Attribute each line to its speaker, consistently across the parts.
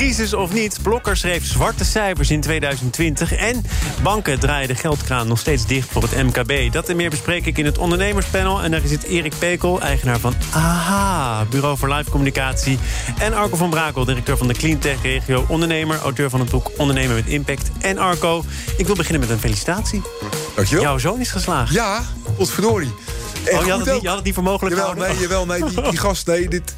Speaker 1: Crisis of niet, Blokker schreef zwarte cijfers in 2020... en banken draaien de geldkraan nog steeds dicht voor het MKB. Dat en meer bespreek ik in het ondernemerspanel. En daar zit Erik Pekel, eigenaar van AHA, Bureau voor Live Communicatie... en Arco van Brakel, directeur van de Cleantech Regio... ondernemer, auteur van het boek Ondernemen met Impact. En Arco, ik wil beginnen met een felicitatie.
Speaker 2: Dankjewel.
Speaker 1: Jouw zoon is geslaagd.
Speaker 2: Ja, potverdorie.
Speaker 1: Oh, je had, het niet, je had het niet voor mogelijk
Speaker 2: Jawel,
Speaker 1: gehouden?
Speaker 2: nee, jawel, nee, die, die gast, nee, dit...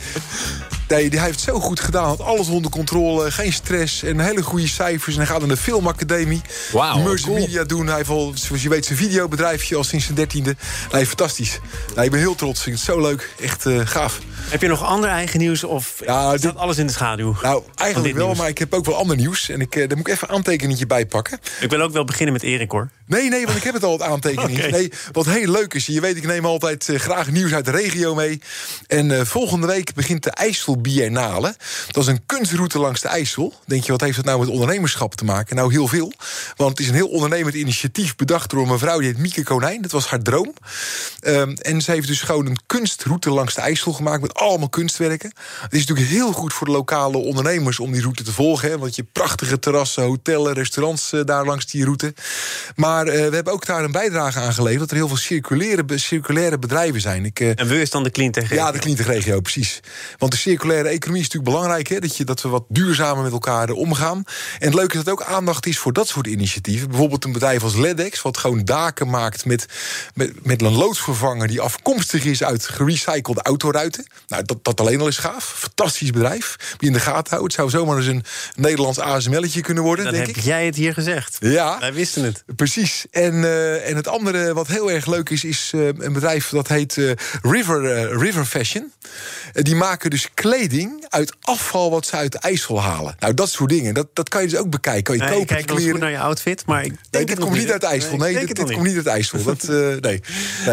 Speaker 2: Nee, die, hij heeft zo goed gedaan. Had alles onder controle, geen stress en hele goede cijfers. En hij gaat naar de filmacademie.
Speaker 3: Wauw, cool.
Speaker 2: media doen. Hij heeft al, zoals je weet, zijn videobedrijfje al sinds zijn dertiende. Nee, fantastisch. Nee, ik ben heel trots. Ik vind het zo leuk. Echt eh, gaaf.
Speaker 1: Heb je nog ander eigen nieuws of
Speaker 2: Ja,
Speaker 1: staat
Speaker 2: dit-
Speaker 1: alles in de schaduw?
Speaker 2: Nou, eigenlijk wel,
Speaker 1: nieuws?
Speaker 2: maar ik heb ook wel ander nieuws. En ik, eh, daar moet ik even een aantekeningetje bij pakken.
Speaker 1: Ik wil ook wel beginnen met Erik, hoor.
Speaker 2: Nee, nee, want ik heb het al, het aantekening. Nee, wat heel leuk is, je weet, ik neem altijd eh, graag nieuws uit de regio mee. En eh, volgende week begint de IJssel Biennale. Dat is een kunstroute langs de IJssel. Denk je, wat heeft dat nou met ondernemerschap te maken? Nou, heel veel. Want het is een heel ondernemend initiatief bedacht door een mevrouw die heet Mieke Konijn. Dat was haar droom. Ehm, en ze heeft dus gewoon een kunstroute langs de IJssel gemaakt met allemaal kunstwerken. Het is natuurlijk heel goed voor de lokale ondernemers om die route te volgen. Hè, want je hebt prachtige terrassen, hotellen, restaurants eh, daar langs die route. Maar eh, we hebben ook daar een bijdrage aan geleverd... dat er heel veel circulaire, circulaire bedrijven zijn. Ik, eh,
Speaker 1: En we is dan de Cleantech
Speaker 2: ja, de Cleantech-regio, precies. Want de circulaire economie is natuurlijk belangrijk... Hè, dat, je, dat we wat duurzamer met elkaar eh, omgaan. En het leuke is dat ook aandacht is voor dat soort initiatieven. Bijvoorbeeld een bedrijf als Ledex... wat gewoon daken maakt met, met, met een loodsvervanger... die afkomstig is uit gerecyclede autoruiten. Nou, dat, dat alleen al is gaaf. Fantastisch bedrijf. Je in de gaten houden. Het zou zomaar eens een Nederlands ASML'tje kunnen worden,
Speaker 1: Dan
Speaker 2: denk
Speaker 1: heb
Speaker 2: ik.
Speaker 1: jij het hier gezegd.
Speaker 2: Ja.
Speaker 1: Wij wisten het.
Speaker 2: Precies. En, eh, en het andere wat heel erg leuk is, is eh, een bedrijf dat heet eh, River, River Fashion. Die maken dus kleding uit afval wat ze uit de IJssel halen. Nou, dat soort dingen. Dat, dat kan je dus ook bekijken. Kan je
Speaker 1: Nee, ik
Speaker 2: kopen
Speaker 1: kijk goed naar je outfit, maar ik denk
Speaker 2: Nee,
Speaker 1: het
Speaker 2: dit komt niet uit de IJssel. Nee,
Speaker 1: denk
Speaker 2: dit, komt niet uit IJssel. Dat, nee. nee.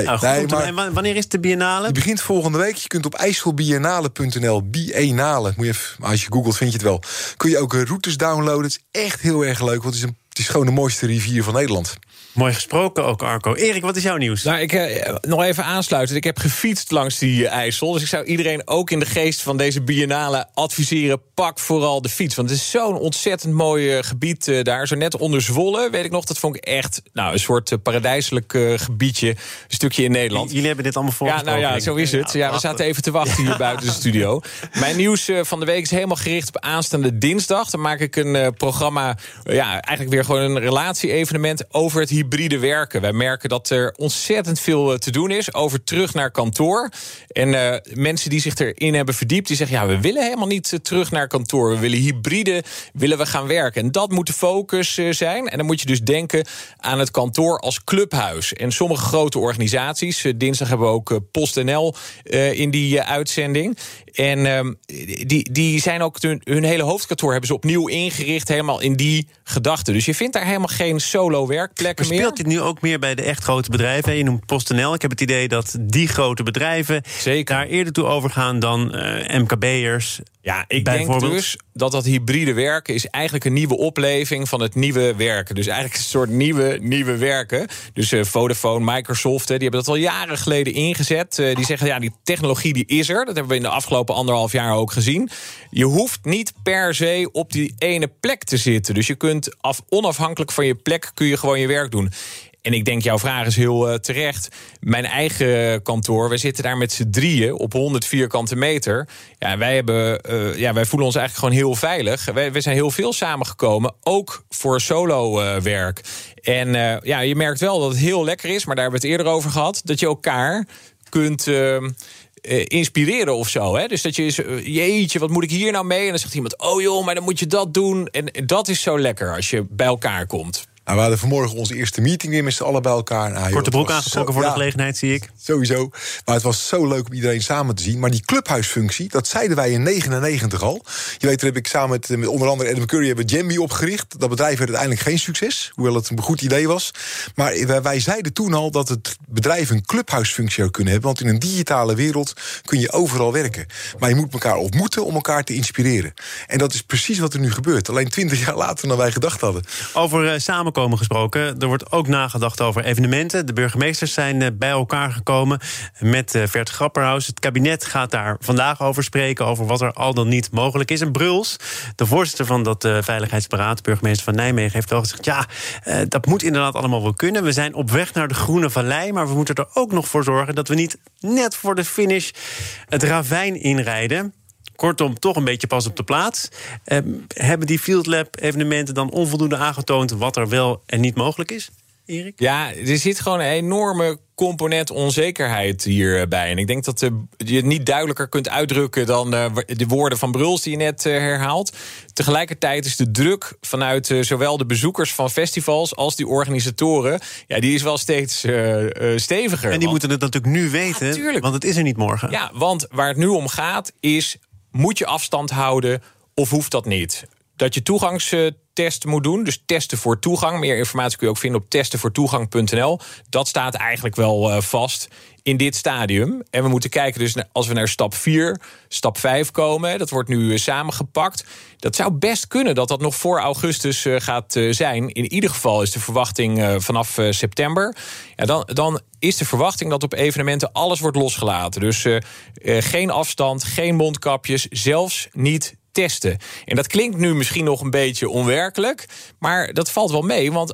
Speaker 1: Nou,
Speaker 2: nee maar
Speaker 1: En wanneer is de biennale?
Speaker 2: die begint volgende week. Je kunt op ijsselbiennale.nl, biennale, moet je even, als je googelt vind je het wel. Kun je ook routes downloaden. Het is echt heel erg leuk, want het is, een, is gewoon de mooiste rivier van Nederland.
Speaker 1: Mooi gesproken ook, Arco. Erik, wat is jouw nieuws?
Speaker 3: Nou, ik eh, nog even aansluiten. Ik heb gefietst langs die eh, IJssel. Dus ik zou iedereen ook in de geest van deze biennale adviseren... pak vooral de fiets. Want het is zo'n ontzettend mooi eh, gebied eh, daar. Zo net onder Zwolle, weet ik nog. Dat vond ik echt nou, een soort paradijselijk gebiedje. Een stukje in Nederland.
Speaker 1: Jullie hebben dit allemaal
Speaker 3: Ja,
Speaker 1: voorgesproken.
Speaker 3: nou ja, zo is het. Ja, we zaten even te wachten hier buiten de studio. Mijn nieuws van de week is helemaal gericht op aanstaande dinsdag. Dan maak ik een programma, ja, eigenlijk weer gewoon een relatie-evenement over het hybride werken. Wij merken dat er ontzettend veel eh, te doen is over terug naar kantoor. En eh, mensen die zich erin hebben verdiept, die zeggen: ja, we willen helemaal niet eh, terug naar kantoor. We willen hybride, willen we gaan werken. En dat moet de focus zijn. En dan moet je dus denken aan het kantoor als clubhuis. En sommige grote organisaties, dinsdag hebben we ook PostNL in die uitzending. En ehm, die, die zijn ook hun, hun hele hoofdkantoor hebben ze opnieuw ingericht, helemaal in die gedachte. Dus je vindt daar helemaal geen solo werkplekken meer.
Speaker 1: speelt dit nu ook meer bij de echt grote bedrijven? Je noemt PostNL. Ik heb het idee dat die grote bedrijven
Speaker 3: Zeker.
Speaker 1: daar eerder toe overgaan dan eh, MKB'ers.
Speaker 3: Ja, ik denk dus dat dat hybride werken is eigenlijk een nieuwe opleving van het nieuwe werken. Dus eigenlijk een soort nieuwe, nieuwe werken. Dus eh, Vodafone, Microsoft, die hebben dat al jaren geleden ingezet. Eh, die zeggen, ja, die technologie die is er. Dat hebben we in de afgelopen anderhalf jaar ook gezien. Je hoeft niet per se op die ene plek te zitten. Dus je kunt af, onafhankelijk van je plek kun je gewoon je werk doen. En ik denk, jouw vraag is heel eh, terecht. Mijn eigen kantoor, we zitten daar met z'n drieën op 100 vierkante meter. Ja, wij, hebben, eh, ja, wij voelen ons eigenlijk gewoon heel veilig. We zijn heel veel samengekomen, ook voor solo-werk. en eh, ja, je merkt wel dat het heel lekker is, maar daar hebben we het eerder over gehad, dat je elkaar kunt. Eh, inspireren of zo. Hè? Dus dat je is, eh, jeetje, wat moet ik hier nou mee? En dan zegt iemand, oh joh, maar dan moet je dat doen. En dat is zo lekker als je bij elkaar komt.
Speaker 2: Nou, we hadden vanmorgen onze eerste meeting weer met z'n allen bij elkaar. Nou, joh,
Speaker 1: Korte broek aangetrokken voor de gelegenheid, zie ik.
Speaker 2: Sowieso. Maar het was zo leuk om iedereen samen te zien. Maar die clubhuisfunctie, dat zeiden wij in 99 al. Je weet, daar heb ik samen met, met onder andere Adam Curry hebben Jambi opgericht. Dat bedrijf werd uiteindelijk geen succes. Hoewel het een goed idee was. Maar wij, wij zeiden toen al dat het bedrijf een clubhuisfunctie zou kunnen hebben. Want in een digitale wereld kun je overal werken. Maar je moet elkaar ontmoeten om elkaar te inspireren. En dat is precies wat er nu gebeurt. Alleen 20 jaar later dan wij gedacht hadden.
Speaker 1: Over eh, samenkomen gesproken. Er wordt ook nagedacht over evenementen. De burgemeesters zijn eh, bij elkaar gekomen met eh, Vert Grapperhaus. Het kabinet gaat daar vandaag over spreken. Over wat er al dan niet mogelijk is. En Bruls, de voorzitter van dat eh, Veiligheidsberaad, burgemeester van Nijmegen, heeft wel gezegd: ja, dat moet inderdaad allemaal wel kunnen. We zijn op weg naar de Groene Vallei. Maar we moeten er ook nog voor zorgen dat we niet net voor de finish het ravijn inrijden. Kortom, toch een beetje pas op de plaats. Eh, hebben die Field Lab evenementen dan onvoldoende aangetoond wat er wel en niet mogelijk is? Erik?
Speaker 3: Ja, er zit gewoon een enorme component onzekerheid hierbij. En ik denk dat eh, je het niet duidelijker kunt uitdrukken dan eh, de woorden van Bruls die je net eh, herhaalt. Tegelijkertijd is de druk vanuit zowel de bezoekers van festivals als die organisatoren, ja, die is wel steeds steviger.
Speaker 1: En die
Speaker 3: Want-
Speaker 1: moeten het natuurlijk nu weten, want het is er niet morgen.
Speaker 3: Ja, want waar het nu om gaat is... moet je afstand houden of hoeft dat niet? Dat je toegangstest moet doen, dus testen voor toegang. Meer informatie kun je ook vinden op testenvoortoegang.nl. Dat staat eigenlijk wel eh, vast in dit stadium. En we moeten kijken dus als we naar stap 4, stap 5 komen... dat wordt nu eh, samengepakt. Dat zou best kunnen dat dat nog voor augustus eh, gaat zijn. In ieder geval is de verwachting vanaf september. Ja, dan, dan is de verwachting dat op evenementen alles wordt losgelaten. Dus geen afstand, geen mondkapjes, zelfs niet testen. En dat klinkt nu misschien nog een beetje onwerkelijk, maar dat valt wel mee, want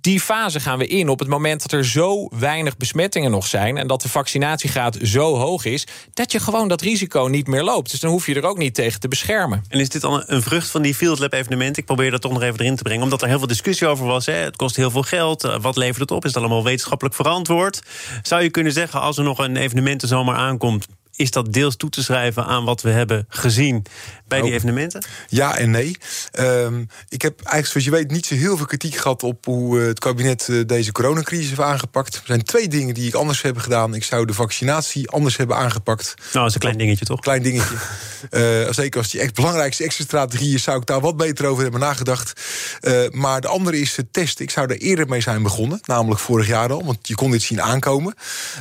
Speaker 3: die fase gaan we in op het moment dat er zo weinig besmettingen nog zijn en dat de vaccinatiegraad zo hoog is, dat je gewoon dat risico niet meer loopt. Dus dan hoef je er ook niet tegen te beschermen.
Speaker 1: En is dit dan een vrucht van die Field Lab evenementen? Ik probeer dat toch nog even erin te brengen. Omdat er heel veel discussie over was. Hè. Het kost heel veel geld. Eh, Wat levert het op? Is het allemaal wetenschappelijk verantwoord? Zou je kunnen zeggen, als er nog een evenementen zomaar aankomt... is dat deels toe te schrijven aan wat we hebben gezien bij die
Speaker 2: Oh.
Speaker 1: evenementen?
Speaker 2: Ja en nee. Ehm, ik heb eigenlijk, zoals je weet, niet zo heel veel kritiek gehad op hoe eh, het kabinet eh, deze coronacrisis heeft aangepakt. Er zijn twee dingen die ik anders heb gedaan. Ik zou de vaccinatie anders hebben aangepakt.
Speaker 1: Nou, dat is een klein dingetje, toch?
Speaker 2: Klein dingetje. Eh, zeker als die echt belangrijkste exit-strategie is, zou ik daar wat beter over hebben nagedacht. Maar de andere is het testen. Ik zou er eerder mee zijn begonnen, namelijk vorig jaar al, want je kon dit zien aankomen.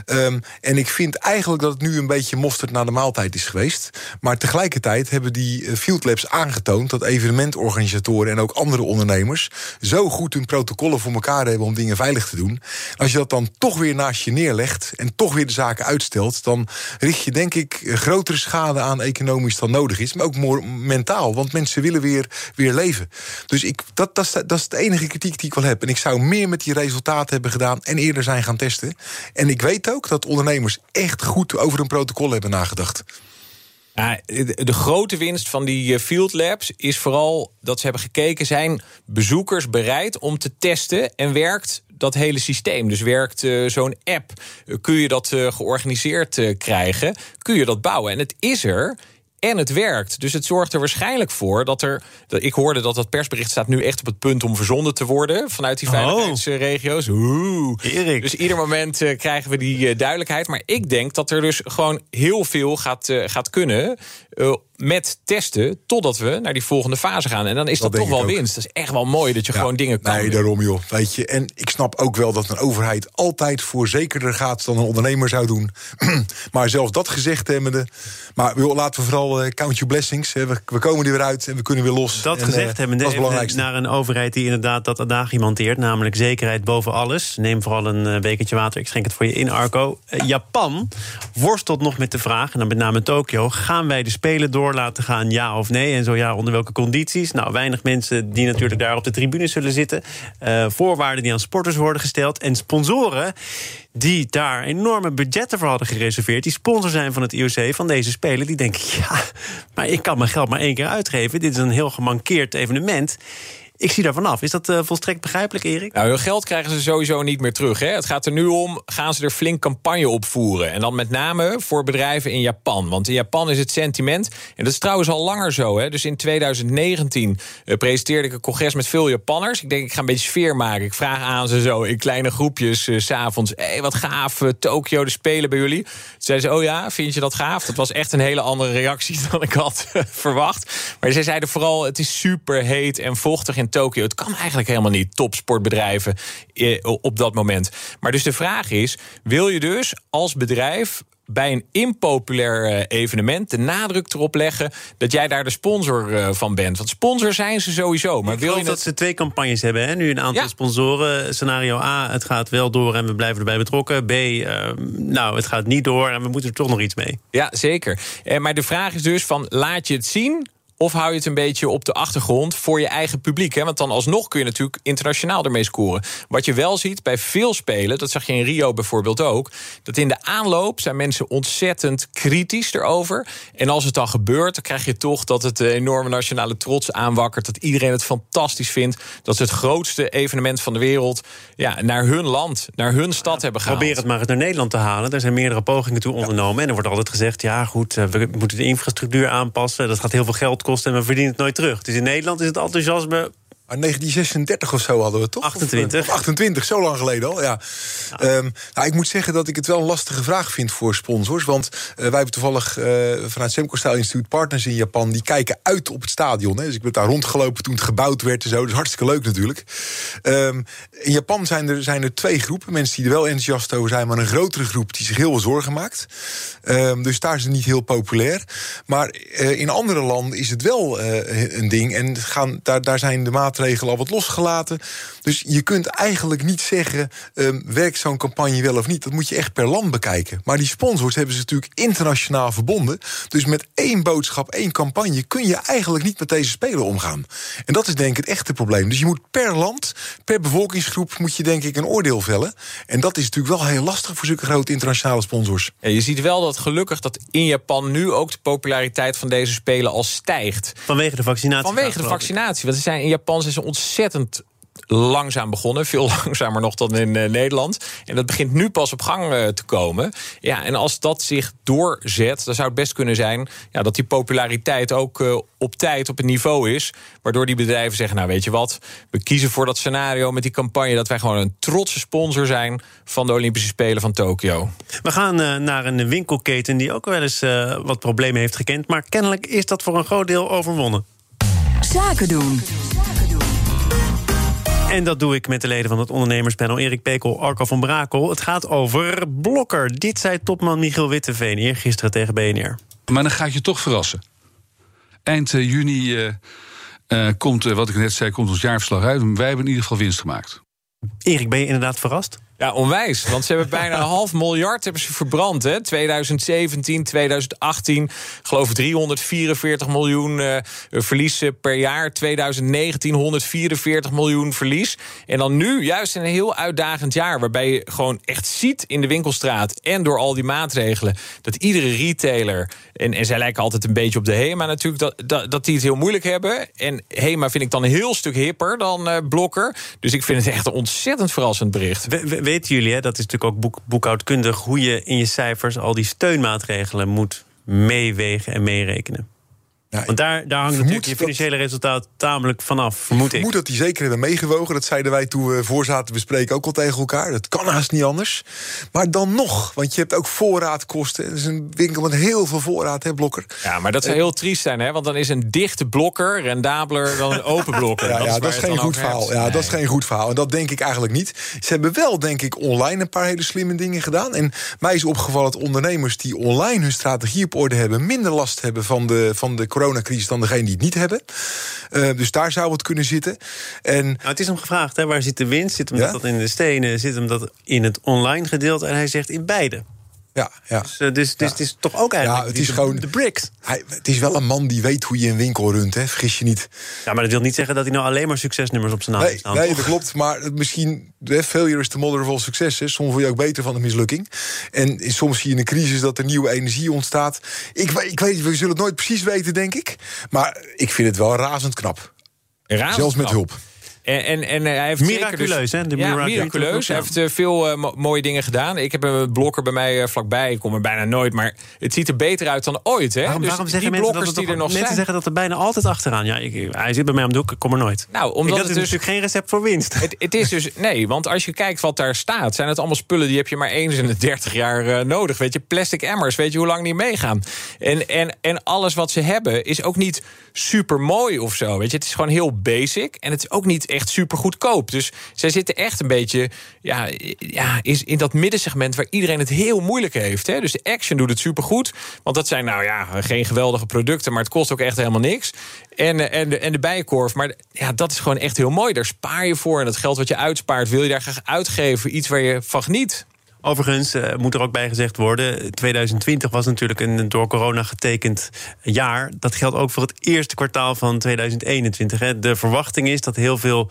Speaker 2: Ehm, en ik vind eigenlijk dat het nu een beetje mosterd naar de maaltijd is geweest. Maar tegelijkertijd hebben die eh, Field Labs aangetoond dat evenementorganisatoren en ook andere ondernemers zo goed hun protocollen voor elkaar hebben om dingen veilig te doen. Als je dat dan toch weer naast je neerlegt en toch weer de zaken uitstelt, dan richt je denk ik eh, grotere schade aan economisch dan nodig is, maar ook mentaal, want mensen willen weer, weer leven. Dus ik, dat, dat, dat is de enige kritiek die ik wel heb. En ik zou meer met die resultaten hebben gedaan en eerder zijn gaan testen. En ik weet ook dat ondernemers echt goed over hun protocol hebben nagedacht.
Speaker 3: De, grote winst van die eh, Field Labs is vooral dat ze hebben gekeken... zijn bezoekers bereid om te testen en werkt dat hele systeem. Dus werkt eh, zo'n app, kun je dat eh, georganiseerd krijgen... kun je dat bouwen. En het is er... En het werkt. Dus het zorgt er waarschijnlijk voor dat er. dat- Ik hoorde dat dat persbericht staat nu echt op het punt om verzonden te worden. vanuit die
Speaker 1: Oh.
Speaker 3: veiligheidsregio's. Oeh.
Speaker 1: Erik.
Speaker 3: Dus ieder moment eh, krijgen we die eh, duidelijkheid. Maar ik denk dat er dus gewoon heel veel gaat, eh, gaat kunnen. Met testen totdat we naar die volgende fase gaan. En dan is dat,
Speaker 2: Dat
Speaker 3: toch wel winst. Dat is echt wel mooi dat je
Speaker 2: Ja,
Speaker 3: gewoon dingen kan.
Speaker 2: Nee,
Speaker 3: doen.
Speaker 2: daarom joh. Weet je. En ik snap ook wel dat een overheid altijd voor zekerder gaat dan een ondernemer zou doen. maar zelfs dat gezegd hebbende. Maar joh, laten we vooral eh, count your blessings. hè. We, we komen er weer uit en we kunnen weer los.
Speaker 1: Dat
Speaker 2: En,
Speaker 1: gezegd
Speaker 2: eh,
Speaker 1: hebben,
Speaker 2: dat is het
Speaker 1: even
Speaker 2: belangrijkste.
Speaker 1: naar een overheid die inderdaad dat adagium hanteert, namelijk zekerheid boven alles. Neem vooral een eh, bekertje water, ik schenk het voor je in, Arco. Japan worstelt nog met de vraag, en dan met name Tokio, gaan wij de Spelen door laten gaan, ja of nee? En zo ja, onder welke condities? Nou, weinig mensen die natuurlijk daar op de tribune zullen zitten. Eh, voorwaarden die aan sporters worden gesteld. En sponsoren die daar enorme budgetten voor hadden gereserveerd, die sponsor zijn van het IOC van deze Spelen, die denken, ja, maar ik kan mijn geld maar één keer uitgeven. Dit is een heel gemankeerd evenement. Ik zie daar vanaf. Is dat uh, volstrekt begrijpelijk, Erik?
Speaker 3: Nou, hun geld krijgen ze sowieso niet meer terug. Hè. Het gaat er nu om, gaan ze er flink campagne op voeren? En dan met name voor bedrijven in Japan. Want in Japan is het sentiment, en dat is trouwens al langer zo. Hè. Dus in 2019 uh, presenteerde ik een congres met veel Japanners. Ik denk, ik ga een beetje sfeer maken. Ik vraag aan ze zo in kleine groepjes uh, s'avonds. Hé, hey, wat gaaf, Tokio, de Spelen bij jullie. Toen zeiden ze, oh ja, vind je dat gaaf? Dat was echt een hele andere reactie dan ik had verwacht. Maar ze zeiden vooral, het is super heet en vochtig in Tokio. Het kan eigenlijk helemaal niet, topsportbedrijven eh, op dat moment. Maar dus de vraag is, wil je dus als bedrijf bij een impopulair eh, evenement de nadruk erop leggen dat jij daar de sponsor uh, van bent. Want sponsor zijn ze sowieso. Maar
Speaker 1: Ik
Speaker 3: wil je
Speaker 1: dat ze twee campagnes hebben. Hè? Nu een aantal ja. sponsoren. Scenario A, het gaat wel door en we blijven erbij betrokken. B, uh, nou, het gaat niet door en we moeten er toch nog iets mee.
Speaker 3: Ja, zeker. Uh, maar de vraag is dus van, laat je het zien of hou je het een beetje op de achtergrond voor je eigen publiek? Hè? Want dan alsnog kun je natuurlijk internationaal ermee scoren. Wat je wel ziet bij veel spelen, dat zag je in Rio bijvoorbeeld ook... dat in de aanloop zijn mensen ontzettend kritisch erover. En als het dan gebeurt, dan krijg je toch dat het enorme nationale trots aanwakkert... dat iedereen het fantastisch vindt. Dat ze het grootste evenement van de wereld ja, naar hun land, naar hun stad hebben gehaald.
Speaker 1: Probeer het maar eens naar Nederland te halen. Er zijn meerdere pogingen toe ondernomen. En er wordt altijd gezegd, ja goed, we moeten de infrastructuur aanpassen. Dat gaat heel veel geld kosten en we verdienen het nooit terug. Dus in Nederland is het enthousiasme
Speaker 2: maar 1936 of zo hadden we toch?
Speaker 1: 28.
Speaker 2: Of, 28, zo lang geleden al, ja. ja. Um, nou, ik moet zeggen dat ik het wel een lastige vraag vind voor sponsors. Want uh, wij hebben toevallig uh, vanuit Semco Style Institute partners in Japan... die kijken uit op het stadion. Hè. Dus ik ben daar rondgelopen toen het gebouwd werd en zo. Is hartstikke leuk natuurlijk. Um, in Japan zijn er, zijn er twee groepen. Mensen die er wel enthousiast over zijn... maar een grotere groep die zich heel veel zorgen maakt. Um, dus daar is het niet heel populair. Maar uh, in andere landen is het wel een ding. En gaan, daar, daar zijn de maatregelen maatregelen al wat losgelaten. Dus je kunt eigenlijk niet zeggen, um, werkt zo'n campagne wel of niet. Dat moet je echt per land bekijken. Maar die sponsors hebben ze natuurlijk internationaal verbonden. Dus met één boodschap, één campagne... kun je eigenlijk niet met deze spelen omgaan. En dat is denk ik het echte probleem. Dus je moet per land, per bevolkingsgroep... moet je denk ik een oordeel vellen. En dat is natuurlijk wel heel lastig voor zulke grote internationale sponsors.
Speaker 3: Ja, je ziet wel dat gelukkig dat in Japan nu ook de populariteit van deze spelen al stijgt.
Speaker 1: Vanwege de vaccinatie.
Speaker 3: Vanwege de vaccinatie. Want ze zijn in Japan ze ontzettend langzaam begonnen. Veel langzamer nog dan in uh, Nederland. En dat begint nu pas op gang uh, te komen. Ja, en als dat zich doorzet, dan zou het best kunnen zijn... Ja, dat die populariteit ook uh, op tijd op het niveau is... waardoor die bedrijven zeggen, nou weet je wat... we kiezen voor dat scenario met die campagne... dat wij gewoon een trotse sponsor zijn... van de Olympische Spelen van Tokio.
Speaker 1: We gaan naar een winkelketen die ook wel eens wat problemen heeft gekend... maar kennelijk is dat voor een groot deel overwonnen.
Speaker 4: Zaken doen.
Speaker 1: En dat doe ik met de leden van het ondernemerspanel Erik Pekel, Arco van Brakel. Het gaat over Blokker. Dit zei topman Michiel Witteveen eergisteren tegen BNR.
Speaker 5: Maar dan ga ik je toch verrassen. Eind uh, juni uh, uh, komt, wat ik net zei, komt ons jaarverslag uit. Wij hebben in ieder geval winst gemaakt.
Speaker 1: Erik, ben je inderdaad verrast?
Speaker 3: Ja, onwijs. Want ze hebben bijna een half miljard hebben ze verbrand. Hè? 2017, 2018, geloof ik 344 miljoen uh, verlies per jaar. 2019 144 miljoen verlies. En dan nu, juist in een heel uitdagend jaar... waarbij je gewoon echt ziet in de winkelstraat... en door al die maatregelen, dat iedere retailer... en, en zij lijken altijd een beetje op de HEMA natuurlijk... dat, dat, dat die het heel moeilijk hebben. En HEMA vind ik dan een heel stuk hipper dan uh, Blokker. Dus ik vind het echt een ontzettend verrassend bericht.
Speaker 1: We, weten jullie, hè, dat is natuurlijk ook boek, boekhoudkundig... hoe je in je cijfers al die steunmaatregelen moet meewegen en meerekenen. Ja, Want daar, daar hangt natuurlijk je financiële resultaat tamelijk vanaf, vermoed ik.
Speaker 2: vermoed dat die zeker hebben meegewogen. Dat zeiden wij toen we voor zaten bespreken ook al tegen elkaar. Dat kan haast niet anders. Maar dan nog, want je hebt ook voorraadkosten. Het is een winkel met heel veel voorraad, hè, Blokker.
Speaker 3: Ja, maar dat zou heel triest zijn, hè? Want dan is een dichte blokker rendabeler dan een open blokker.
Speaker 2: ja,
Speaker 3: dat,
Speaker 2: ja,
Speaker 3: is,
Speaker 2: dat is geen goed verhaal. Ja, nee. dat is geen goed verhaal. En dat denk ik eigenlijk niet. Ze hebben wel, denk ik, online een paar hele slimme dingen gedaan. En mij is opgevallen dat ondernemers die online hun strategie op orde hebben... minder last hebben van de, van de coronacrisis dan degene die het niet hebben. Uh, dus daar zou het kunnen zitten. En,
Speaker 1: nou, het is hem gevraagd, hè, waar zit de winst? Zit hem ja? dat in de stenen? Zit hem dat in het online gedeelte? En hij zegt in beide.
Speaker 2: Ja, ja.
Speaker 1: Dus, uh, dus, dus
Speaker 2: ja.
Speaker 1: het is toch ook eigenlijk
Speaker 2: ja, het is
Speaker 1: de,
Speaker 2: gewoon,
Speaker 1: de bricks.
Speaker 2: Hij, het is wel een man die weet hoe je een winkel runt, hè? vergis je niet.
Speaker 1: Ja, maar dat wil niet zeggen dat hij nou alleen maar succesnummers op zijn naam
Speaker 2: nee,
Speaker 1: staan.
Speaker 2: Nee, dat klopt. Maar misschien, de failure is the mother of all success. Hè. Soms word je ook beter van een mislukking. En soms zie je in een crisis dat er nieuwe energie ontstaat. Ik, ik weet, we zullen het nooit precies weten, denk ik. Maar ik vind het wel razend knap.
Speaker 3: Razend
Speaker 2: Zelfs met
Speaker 3: knap.
Speaker 2: hulp.
Speaker 3: En, en, en hij heeft zeker
Speaker 1: Miraculeus,
Speaker 3: dus,
Speaker 1: hè? De
Speaker 3: ja, miraculeus. Hij heeft eh, veel eh, mo- mooie dingen gedaan. Ik heb een blokker bij mij eh, vlakbij. Ik kom er bijna nooit, maar het ziet er beter uit dan ooit. Hè?
Speaker 1: Waarom,
Speaker 3: dus
Speaker 1: waarom
Speaker 3: die
Speaker 1: zeggen
Speaker 3: blokkers die
Speaker 1: toch-
Speaker 3: er nog
Speaker 1: mensen
Speaker 3: zijn.
Speaker 1: zeggen dat er bijna altijd achteraan. Ja, ik, hij zit bij mij om de hoek, ik kom er nooit.
Speaker 3: Nou, omdat
Speaker 1: dat
Speaker 3: het
Speaker 1: is
Speaker 3: dus
Speaker 1: natuurlijk geen recept voor winst.
Speaker 3: Het, het is dus, nee, want als je kijkt wat daar staat, zijn het allemaal spullen die heb je maar eens in de 30 jaar nodig. Weet je, plastic emmers, weet je hoe lang die meegaan. En, en, en alles wat ze hebben is ook niet super mooi of zo. Weet je, het is gewoon heel basic en het is ook niet echt super goedkoop. Dus zij zitten echt een beetje ja, ja, is in dat middensegment waar iedereen het heel moeilijk heeft. Hè? Dus de Action doet het super goed, want dat zijn nou ja, geen geweldige producten, maar het kost ook echt helemaal niks. En, eh, en, de, en de bijenkorf, maar ja, dat is gewoon echt heel mooi. Daar spaar je voor en dat geld wat je uitspaart, wil je daar graag uitgeven. Iets waar je van geniet.
Speaker 1: Overigens eh, moet er ook bij gezegd worden... 2020 was natuurlijk een door corona getekend jaar. Dat geldt ook voor het eerste kwartaal van 2021. Hè. De verwachting is dat heel veel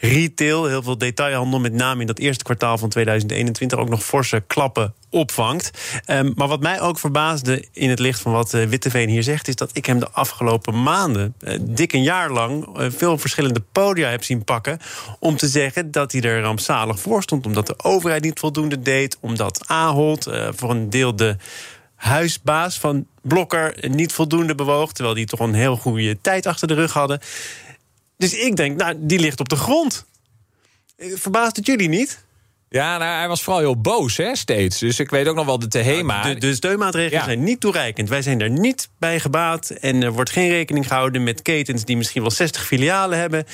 Speaker 1: retail, heel veel detailhandel... met name in dat eerste kwartaal van 2021... ook nog forse klappen opvangt. Ehm, maar wat mij ook verbaasde in het licht van wat eh, Witteveen hier zegt... is dat ik hem de afgelopen maanden, eh, dik een jaar lang... veel verschillende podia heb zien pakken... om te zeggen dat hij er rampzalig voor stond... omdat de overheid niet voldoende deed... omdat Ahold eh, voor een deel de huisbaas van Blokker niet voldoende bewoog... terwijl die toch een heel goede tijd achter de rug hadden. Dus ik denk, nou, die ligt op de grond. Eh, Verbaast het jullie niet?
Speaker 3: Ja, nou, hij was vooral heel boos, hè, steeds. Dus ik weet ook nog wel de Tehema.
Speaker 1: De, de steunmaatregelen
Speaker 3: Ja.
Speaker 1: zijn niet toereikend. Wij zijn er niet bij gebaat. En er wordt geen rekening gehouden met ketens die misschien wel 60 filialen hebben.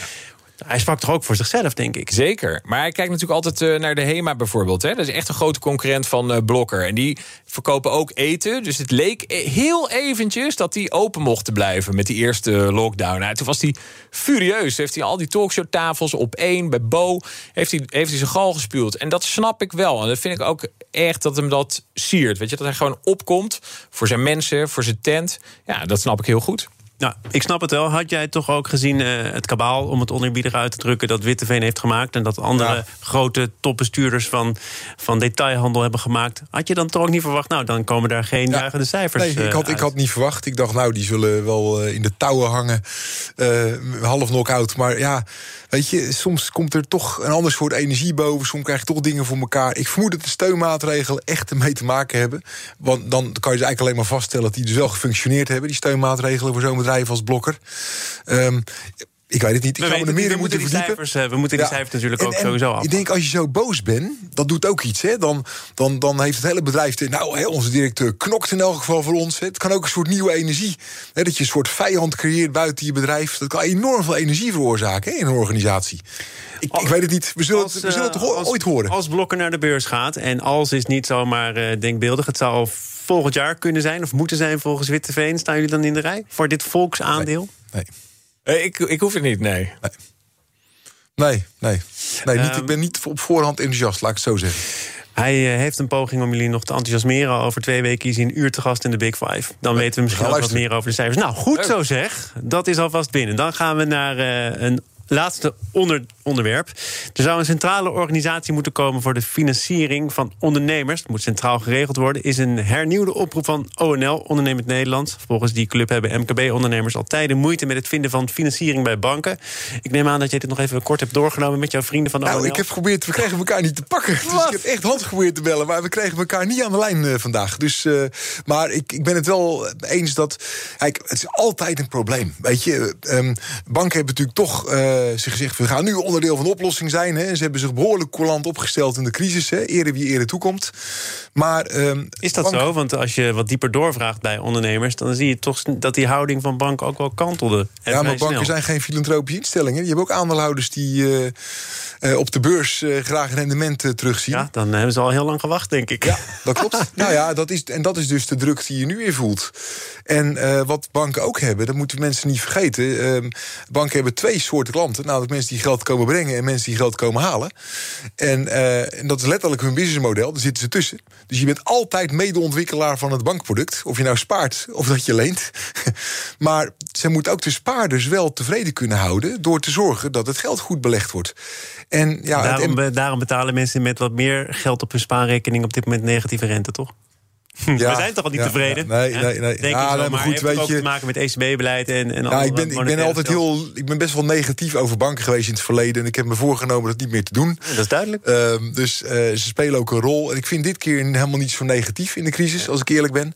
Speaker 1: Hij sprak toch ook voor zichzelf, denk ik.
Speaker 3: Zeker. Maar hij kijkt natuurlijk altijd eh, naar de HEMA bijvoorbeeld. Hè? Dat is echt een grote concurrent van eh, Blokker. En die verkopen ook eten. Dus het leek eh, heel eventjes dat die open mochten blijven met die eerste lockdown. Nou, toen was hij furieus. Heeft hij al die talkshowtafels op één bij Bo. Heeft hij, heeft hij zijn gal gespuwd. En dat snap ik wel. En dat vind ik ook echt dat hem dat siert. Weet je, dat hij gewoon opkomt voor zijn mensen, voor zijn tent. Ja, dat snap ik heel goed.
Speaker 1: Nou, ik snap het wel. Had jij toch ook gezien eh, het kabaal, om het oneerbiedig uit te drukken, dat Witteveen heeft gemaakt en dat andere
Speaker 2: Ja.
Speaker 1: grote topbestuurders van, van detailhandel hebben gemaakt? Had je dan toch ook niet verwacht, nou, dan komen daar geen
Speaker 2: Ja.
Speaker 1: juichende cijfers
Speaker 2: Nee, ik
Speaker 1: eh,
Speaker 2: had, ik had niet verwacht. Ik dacht, nou, die zullen wel eh, in de touwen hangen. half knock-out. Maar ja, weet je, soms komt er toch een ander soort energie boven. Soms krijg je toch dingen voor elkaar. Ik vermoed dat de steunmaatregelen echt ermee te maken hebben. Want dan kan je dus eigenlijk alleen maar vaststellen... dat die dus wel gefunctioneerd hebben, die steunmaatregelen... voor zo'n bedrijf als Blokker. Ehm, ik weet het niet. Ik
Speaker 1: We
Speaker 2: zou me er meer in moeten
Speaker 1: moeten die
Speaker 2: verdiepen.
Speaker 1: cijfers, eh, we moeten die
Speaker 2: Ja.
Speaker 1: cijfers natuurlijk
Speaker 2: En-
Speaker 1: ook
Speaker 2: en
Speaker 1: sowieso af.
Speaker 2: Ik denk, als je zo boos bent, dat doet ook iets. Hè? Dan, dan, dan heeft het hele bedrijf... te- Nou, hè, onze directeur knokt in elk geval voor ons. Hè? Het kan ook een soort nieuwe energie. Hè? Dat je een soort vijand creëert buiten je bedrijf. Dat kan enorm veel energie veroorzaken hè, in een organisatie. Ik, ik weet het niet. We zullen, het, we zullen het
Speaker 1: eh,
Speaker 2: toch
Speaker 1: als-
Speaker 2: ooit horen.
Speaker 1: Als Blokker naar de beurs gaat, en als is niet zomaar eh, denkbeeldig... het zou volgend jaar kunnen zijn, of moeten zijn volgens Witteveen... staan jullie dan in de rij voor dit volksaandeel?
Speaker 2: Nee,
Speaker 3: Eh, ik, ik hoef het niet, nee.
Speaker 2: nee, nee. nee niet,
Speaker 1: Ehm.
Speaker 2: ik ben niet op voorhand enthousiast, laat ik het zo zeggen.
Speaker 1: Hij eh, heeft een poging om jullie nog te enthousiasmeren. Over twee weken is hij een uur te gast in de Big Five. Dan weten we misschien ook wat meer over de cijfers. Nou, goed zo zeg. Dat is alvast binnen. Dan gaan we naar eh, een laatste onder, onderwerp. Er zou een centrale organisatie moeten komen voor de financiering van ondernemers. Het moet centraal geregeld worden. Is een hernieuwde oproep van ONL, Ondernemend Nederland. Volgens die club hebben MKB-ondernemers al tijden moeite met het vinden van financiering bij banken. Ik neem aan dat jij dit nog even kort hebt doorgenomen met jouw vrienden van de
Speaker 2: Nou,
Speaker 1: ONL.
Speaker 2: ik heb geprobeerd, we kregen elkaar niet te pakken. Dus ik heb echt hand geprobeerd te bellen, maar we kregen elkaar niet aan de lijn eh, vandaag. Dus, eh, maar ik, ik ben het wel eens dat. Kijk, het is altijd een probleem. Weet je, ehm, banken hebben natuurlijk toch eh, zich gezegd: we gaan nu onderdeel van de oplossing zijn. Hè. Ze hebben zich behoorlijk coulant opgesteld in de crisis. Hè. Ere wie ere toekomt. Maar. ehm,
Speaker 1: Is dat zo? Want als je wat dieper doorvraagt bij ondernemers, dan zie je toch dat die houding van banken ook wel kantelde. En
Speaker 2: Ja, maar banken
Speaker 1: snel.
Speaker 2: zijn geen filantropische instellingen. Die hebben ook aandeelhouders die eh, eh, op de beurs eh, graag rendement eh, terugzien.
Speaker 1: Ja, dan hebben ze al heel lang gewacht, denk ik.
Speaker 2: Ja, dat klopt. nou ja, dat is, en dat is dus de druk die je nu weer voelt. En eh, wat banken ook hebben, dat moeten mensen niet vergeten. Ehm, banken hebben twee soorten klanten. Namelijk mensen die geld komen brengen en mensen die geld komen halen. En, eh, en dat is letterlijk hun businessmodel. Daar zitten ze tussen. Dus je bent altijd medeontwikkelaar van het bankproduct. Of je nou spaart of dat je leent. maar ze moeten ook de spaarders wel tevreden kunnen houden... door te zorgen dat het geld goed belegd wordt. En ja,
Speaker 1: daarom, daarom betalen mensen met wat meer geld op hun spaarrekening op dit moment negatieve rente, toch? We zijn toch al niet
Speaker 2: ja,
Speaker 1: tevreden?
Speaker 2: ja. Nee,
Speaker 1: Ja,
Speaker 2: nee, nee.
Speaker 1: Denk ik
Speaker 2: Ja,
Speaker 1: wel,
Speaker 2: nee, maar goed,
Speaker 1: heeft het
Speaker 2: weet
Speaker 1: ook
Speaker 2: je-
Speaker 1: te maken met ECB-beleid en, en
Speaker 2: Ja,
Speaker 1: andere
Speaker 2: ik ben, ik ben altijd heel. Ik ben best wel negatief over banken geweest in het verleden. En ik heb me voorgenomen dat niet meer te doen.
Speaker 1: Dat is duidelijk.
Speaker 2: Ehm, dus eh, ze spelen ook een rol. En ik vind dit keer helemaal niet zo negatief in de crisis, als ik eerlijk ben.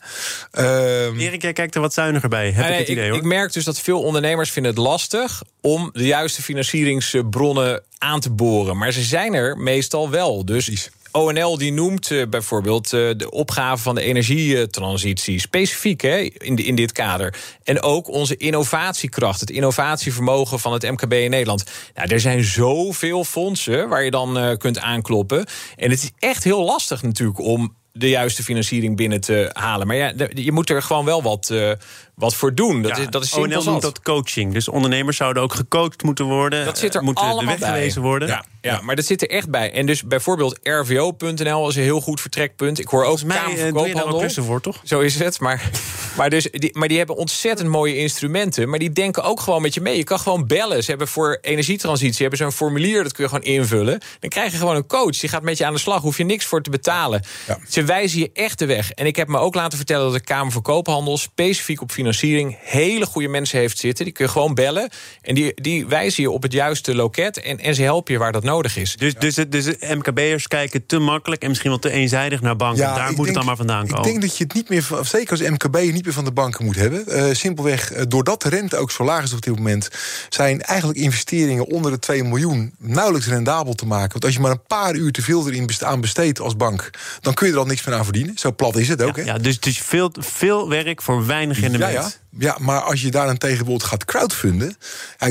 Speaker 2: Ehm,
Speaker 1: Erik, jij kijkt er wat zuiniger bij, heb
Speaker 3: Nee,
Speaker 1: ik het
Speaker 3: ik,
Speaker 1: idee hoor.
Speaker 3: ik merk dus dat veel ondernemers vinden het lastig om de juiste financieringsbronnen aan te boren. Maar ze zijn er meestal wel. Dus ONL die noemt eh, bijvoorbeeld eh, de opgave van de energietransitie. Specifiek hè, in, de- in dit kader. En ook onze innovatiekracht, het innovatievermogen van het MKB in Nederland. Nou, er zijn zoveel fondsen waar je dan eh, kunt aankloppen. En het is echt heel lastig natuurlijk om de juiste financiering binnen te halen. Maar ja, je moet er gewoon wel wat, eh, wat voor doen. Dat,
Speaker 1: Ja,
Speaker 3: is, dat is simpel
Speaker 1: noemt dat coaching. Dus ondernemers zouden ook gecoacht moeten worden.
Speaker 3: Dat zit er
Speaker 1: eh, moeten
Speaker 3: allemaal
Speaker 1: de weg
Speaker 3: bij.
Speaker 1: gewezen worden.
Speaker 3: Ja, ja, maar dat zit er echt bij. En dus bijvoorbeeld rvo.nl is een heel goed vertrekpunt. Ik hoor ook
Speaker 1: Volgens mij
Speaker 3: Kamer
Speaker 1: eh,
Speaker 3: van
Speaker 1: doe je daar ook voor, toch?
Speaker 3: Zo is het. Maar, maar, dus, die, maar die hebben ontzettend mooie instrumenten. Maar die denken ook gewoon met je mee. Je kan gewoon bellen. Ze hebben voor energietransitie hebben ze een formulier. Dat kun je gewoon invullen. Dan krijg je gewoon een coach. Die gaat met je aan de slag. Hoef je niks voor te betalen.
Speaker 2: Ja.
Speaker 3: Ze wijzen je echt de weg. En ik heb me ook laten vertellen dat de Kamer van Koophandel... specifiek op financiering hele goede mensen heeft zitten. Die kun je gewoon bellen. En die, die wijzen je op het juiste loket. En, en ze helpen je waar dat nodig is.
Speaker 1: Dus, dus, het- dus de MKB'ers kijken te makkelijk en misschien wel te eenzijdig naar banken. Daar moet het dan maar vandaan komen.
Speaker 2: Ik denk dat je het niet meer, van- zeker als MKB, niet meer van de banken moet hebben. Eh, simpelweg, eh, doordat de rente ook zo laag is op dit moment, zijn eigenlijk investeringen onder de 2 miljoen nauwelijks rendabel te maken. Want als je maar een paar uur te veel erin aan besteedt als bank, dan kun je er al niks meer aan verdienen. Zo plat is het ook. hè?
Speaker 1: ja, dus, dus veel, veel werk voor weinig rendement.
Speaker 2: Ja, ja. Ja, maar als je daarentegen bijvoorbeeld gaat crowdfunden...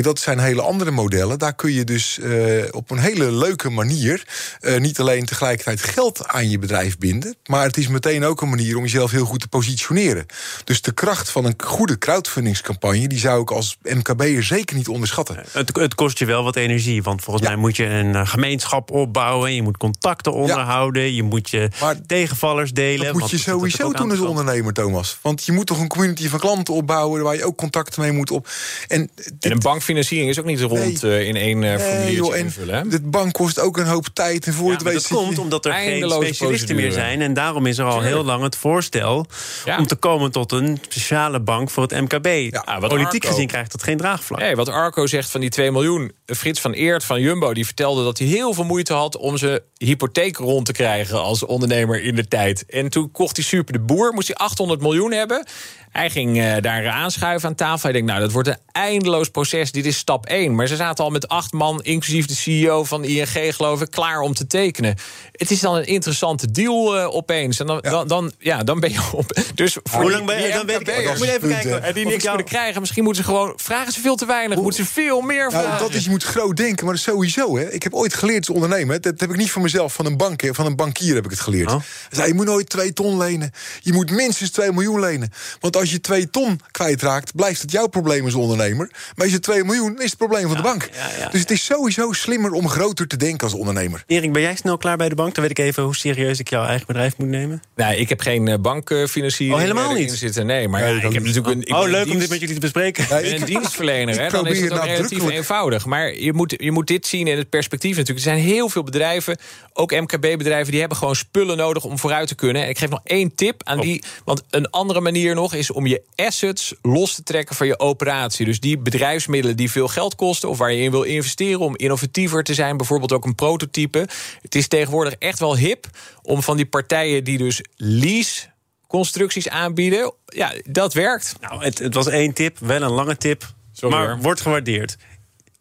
Speaker 2: Dat zijn hele andere modellen. Daar kun je dus eh, op een hele leuke manier... eh, niet alleen tegelijkertijd geld aan je bedrijf binden... maar het is meteen ook een manier om jezelf heel goed te positioneren. Dus de kracht van een goede crowdfundingscampagne... die zou ik als MKB'er zeker niet onderschatten.
Speaker 1: Het, het kost je wel wat energie, want volgens
Speaker 2: Ja.
Speaker 1: mij moet je een eh, gemeenschap opbouwen. Je moet contacten onderhouden. Je moet je
Speaker 2: Maar
Speaker 1: tegenvallers delen.
Speaker 2: Dat moet je sowieso doen als ondernemer, Thomas. Want je moet toch een community van klanten opbouwen... waar je ook contacten mee moet op. En, dit-
Speaker 3: En een bankfinanciering is ook niet rond eh, in één eh
Speaker 2: Nee,
Speaker 3: formuliertje
Speaker 2: joh,
Speaker 3: invullen. hè?
Speaker 2: de bank kost ook een hoop tijd. En voor
Speaker 1: Ja,
Speaker 2: het
Speaker 1: maar
Speaker 2: weet
Speaker 1: dat
Speaker 2: je-
Speaker 1: komt omdat er geen specialisten meer zijn. En daarom is er al heel lang het voorstel...
Speaker 3: Ja.
Speaker 1: om te komen tot een speciale bank voor het MKB.
Speaker 3: Ah, wat
Speaker 1: Politiek
Speaker 3: Arco.
Speaker 1: gezien krijgt dat geen draagvlak.
Speaker 3: Nee, wat Arco zegt van die 2 miljoen. Frits van Eert van Jumbo die vertelde dat hij heel veel moeite had om zijn hypotheek rond te krijgen als ondernemer in de tijd. En toen kocht hij Super de Boer, moest hij 800 miljoen hebben. Hij ging eh, daar aanschuiven aan tafel. Hij denkt, nou, dat wordt een eindeloos proces. Dit is stap 1. Maar ze zaten al met acht man, inclusief de CEO van ING, geloof ik, klaar om te tekenen. Het is dan een interessante deal eh, opeens. En dan, dan, dan, ja, dan ben je op. Dus voor
Speaker 1: Hoe lang ben je?
Speaker 3: die
Speaker 1: Dan weet ik, ik moet even
Speaker 2: punt,
Speaker 1: kijken.
Speaker 3: en die niks
Speaker 1: ik jou-
Speaker 3: kunnen krijgen. Misschien moeten ze gewoon... Vragen ze veel te weinig. Moeten ze veel meer vragen.
Speaker 2: Nou, dat is, je moet groot denken, maar dat is sowieso. Hè. Ik heb ooit geleerd als ondernemer. hè. Dat heb ik niet van mezelf, van een bank, hè, van een bankier heb ik het geleerd.
Speaker 1: Oh.
Speaker 2: Zei, je moet nooit twee ton lenen. Je moet minstens 2 miljoen lenen. Want als je twee ton kwijtraakt, blijft het jouw probleem als ondernemer. Maar als je 2 miljoen, is het probleem van de bank.
Speaker 1: ja, ja.
Speaker 2: Dus het is sowieso slimmer om groter te denken als ondernemer.
Speaker 1: Erik, ben jij snel klaar bij de bank? Dan weet ik even hoe serieus ik jouw eigen bedrijf moet nemen.
Speaker 3: Nee, ik heb geen eh, bankfinanciering
Speaker 1: Oh, helemaal niet?
Speaker 3: zitten. Nee, maar
Speaker 2: Nee,
Speaker 3: ik heb natuurlijk een. ik
Speaker 1: oh, leuk om dit met jullie te bespreken.
Speaker 2: Ja,
Speaker 3: Ik ben een dienstverlener, hè, dan is het ook relatief eenvoudig. Maar je moet, je moet dit zien in het perspectief natuurlijk. Er zijn heel veel bedrijven, ook MKB-bedrijven... die hebben gewoon spullen nodig om vooruit te kunnen. En ik geef nog één tip aan
Speaker 1: Oh.
Speaker 3: die... want een andere manier nog is om je assets los te trekken van je operatie. Dus die bedrijfsmiddelen die veel geld kosten... of waar je in wil investeren om innovatiever te zijn... bijvoorbeeld ook een prototype. Het is tegenwoordig echt wel hip om van die partijen die dus lease constructies aanbieden. Ja, dat werkt.
Speaker 1: Nou, het, het was één tip, wel een lange tip.
Speaker 3: Sorry,
Speaker 1: maar
Speaker 3: hoor.
Speaker 1: wordt gewaardeerd.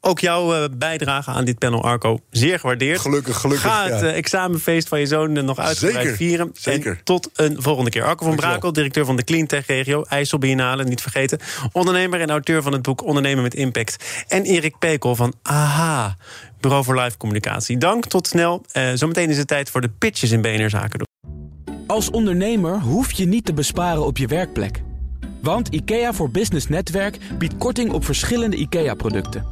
Speaker 1: Ook jouw eh, bijdrage aan dit panel, Arco, zeer gewaardeerd.
Speaker 2: Gelukkig, gelukkig,
Speaker 1: Ga het
Speaker 2: ja.
Speaker 1: eh, examenfeest van je zoon eh, nog uitgebreid
Speaker 2: Zeker,
Speaker 1: vieren.
Speaker 2: zeker.
Speaker 1: En tot een volgende keer. Arco van
Speaker 2: Dankjewel.
Speaker 1: Brakel, directeur van de Cleantech-regio, IJssel Biennale, niet vergeten. Ondernemer en auteur van het boek Ondernemen met Impact. En Erik Pekel van AHA, Bureau voor Live Communicatie. Dank, tot snel. Eh, zometeen is het tijd voor de pitches in BNR Zaken doen.
Speaker 6: Als ondernemer hoef je niet te besparen op je werkplek. Want IKEA voor Business Netwerk biedt korting op verschillende IKEA-producten.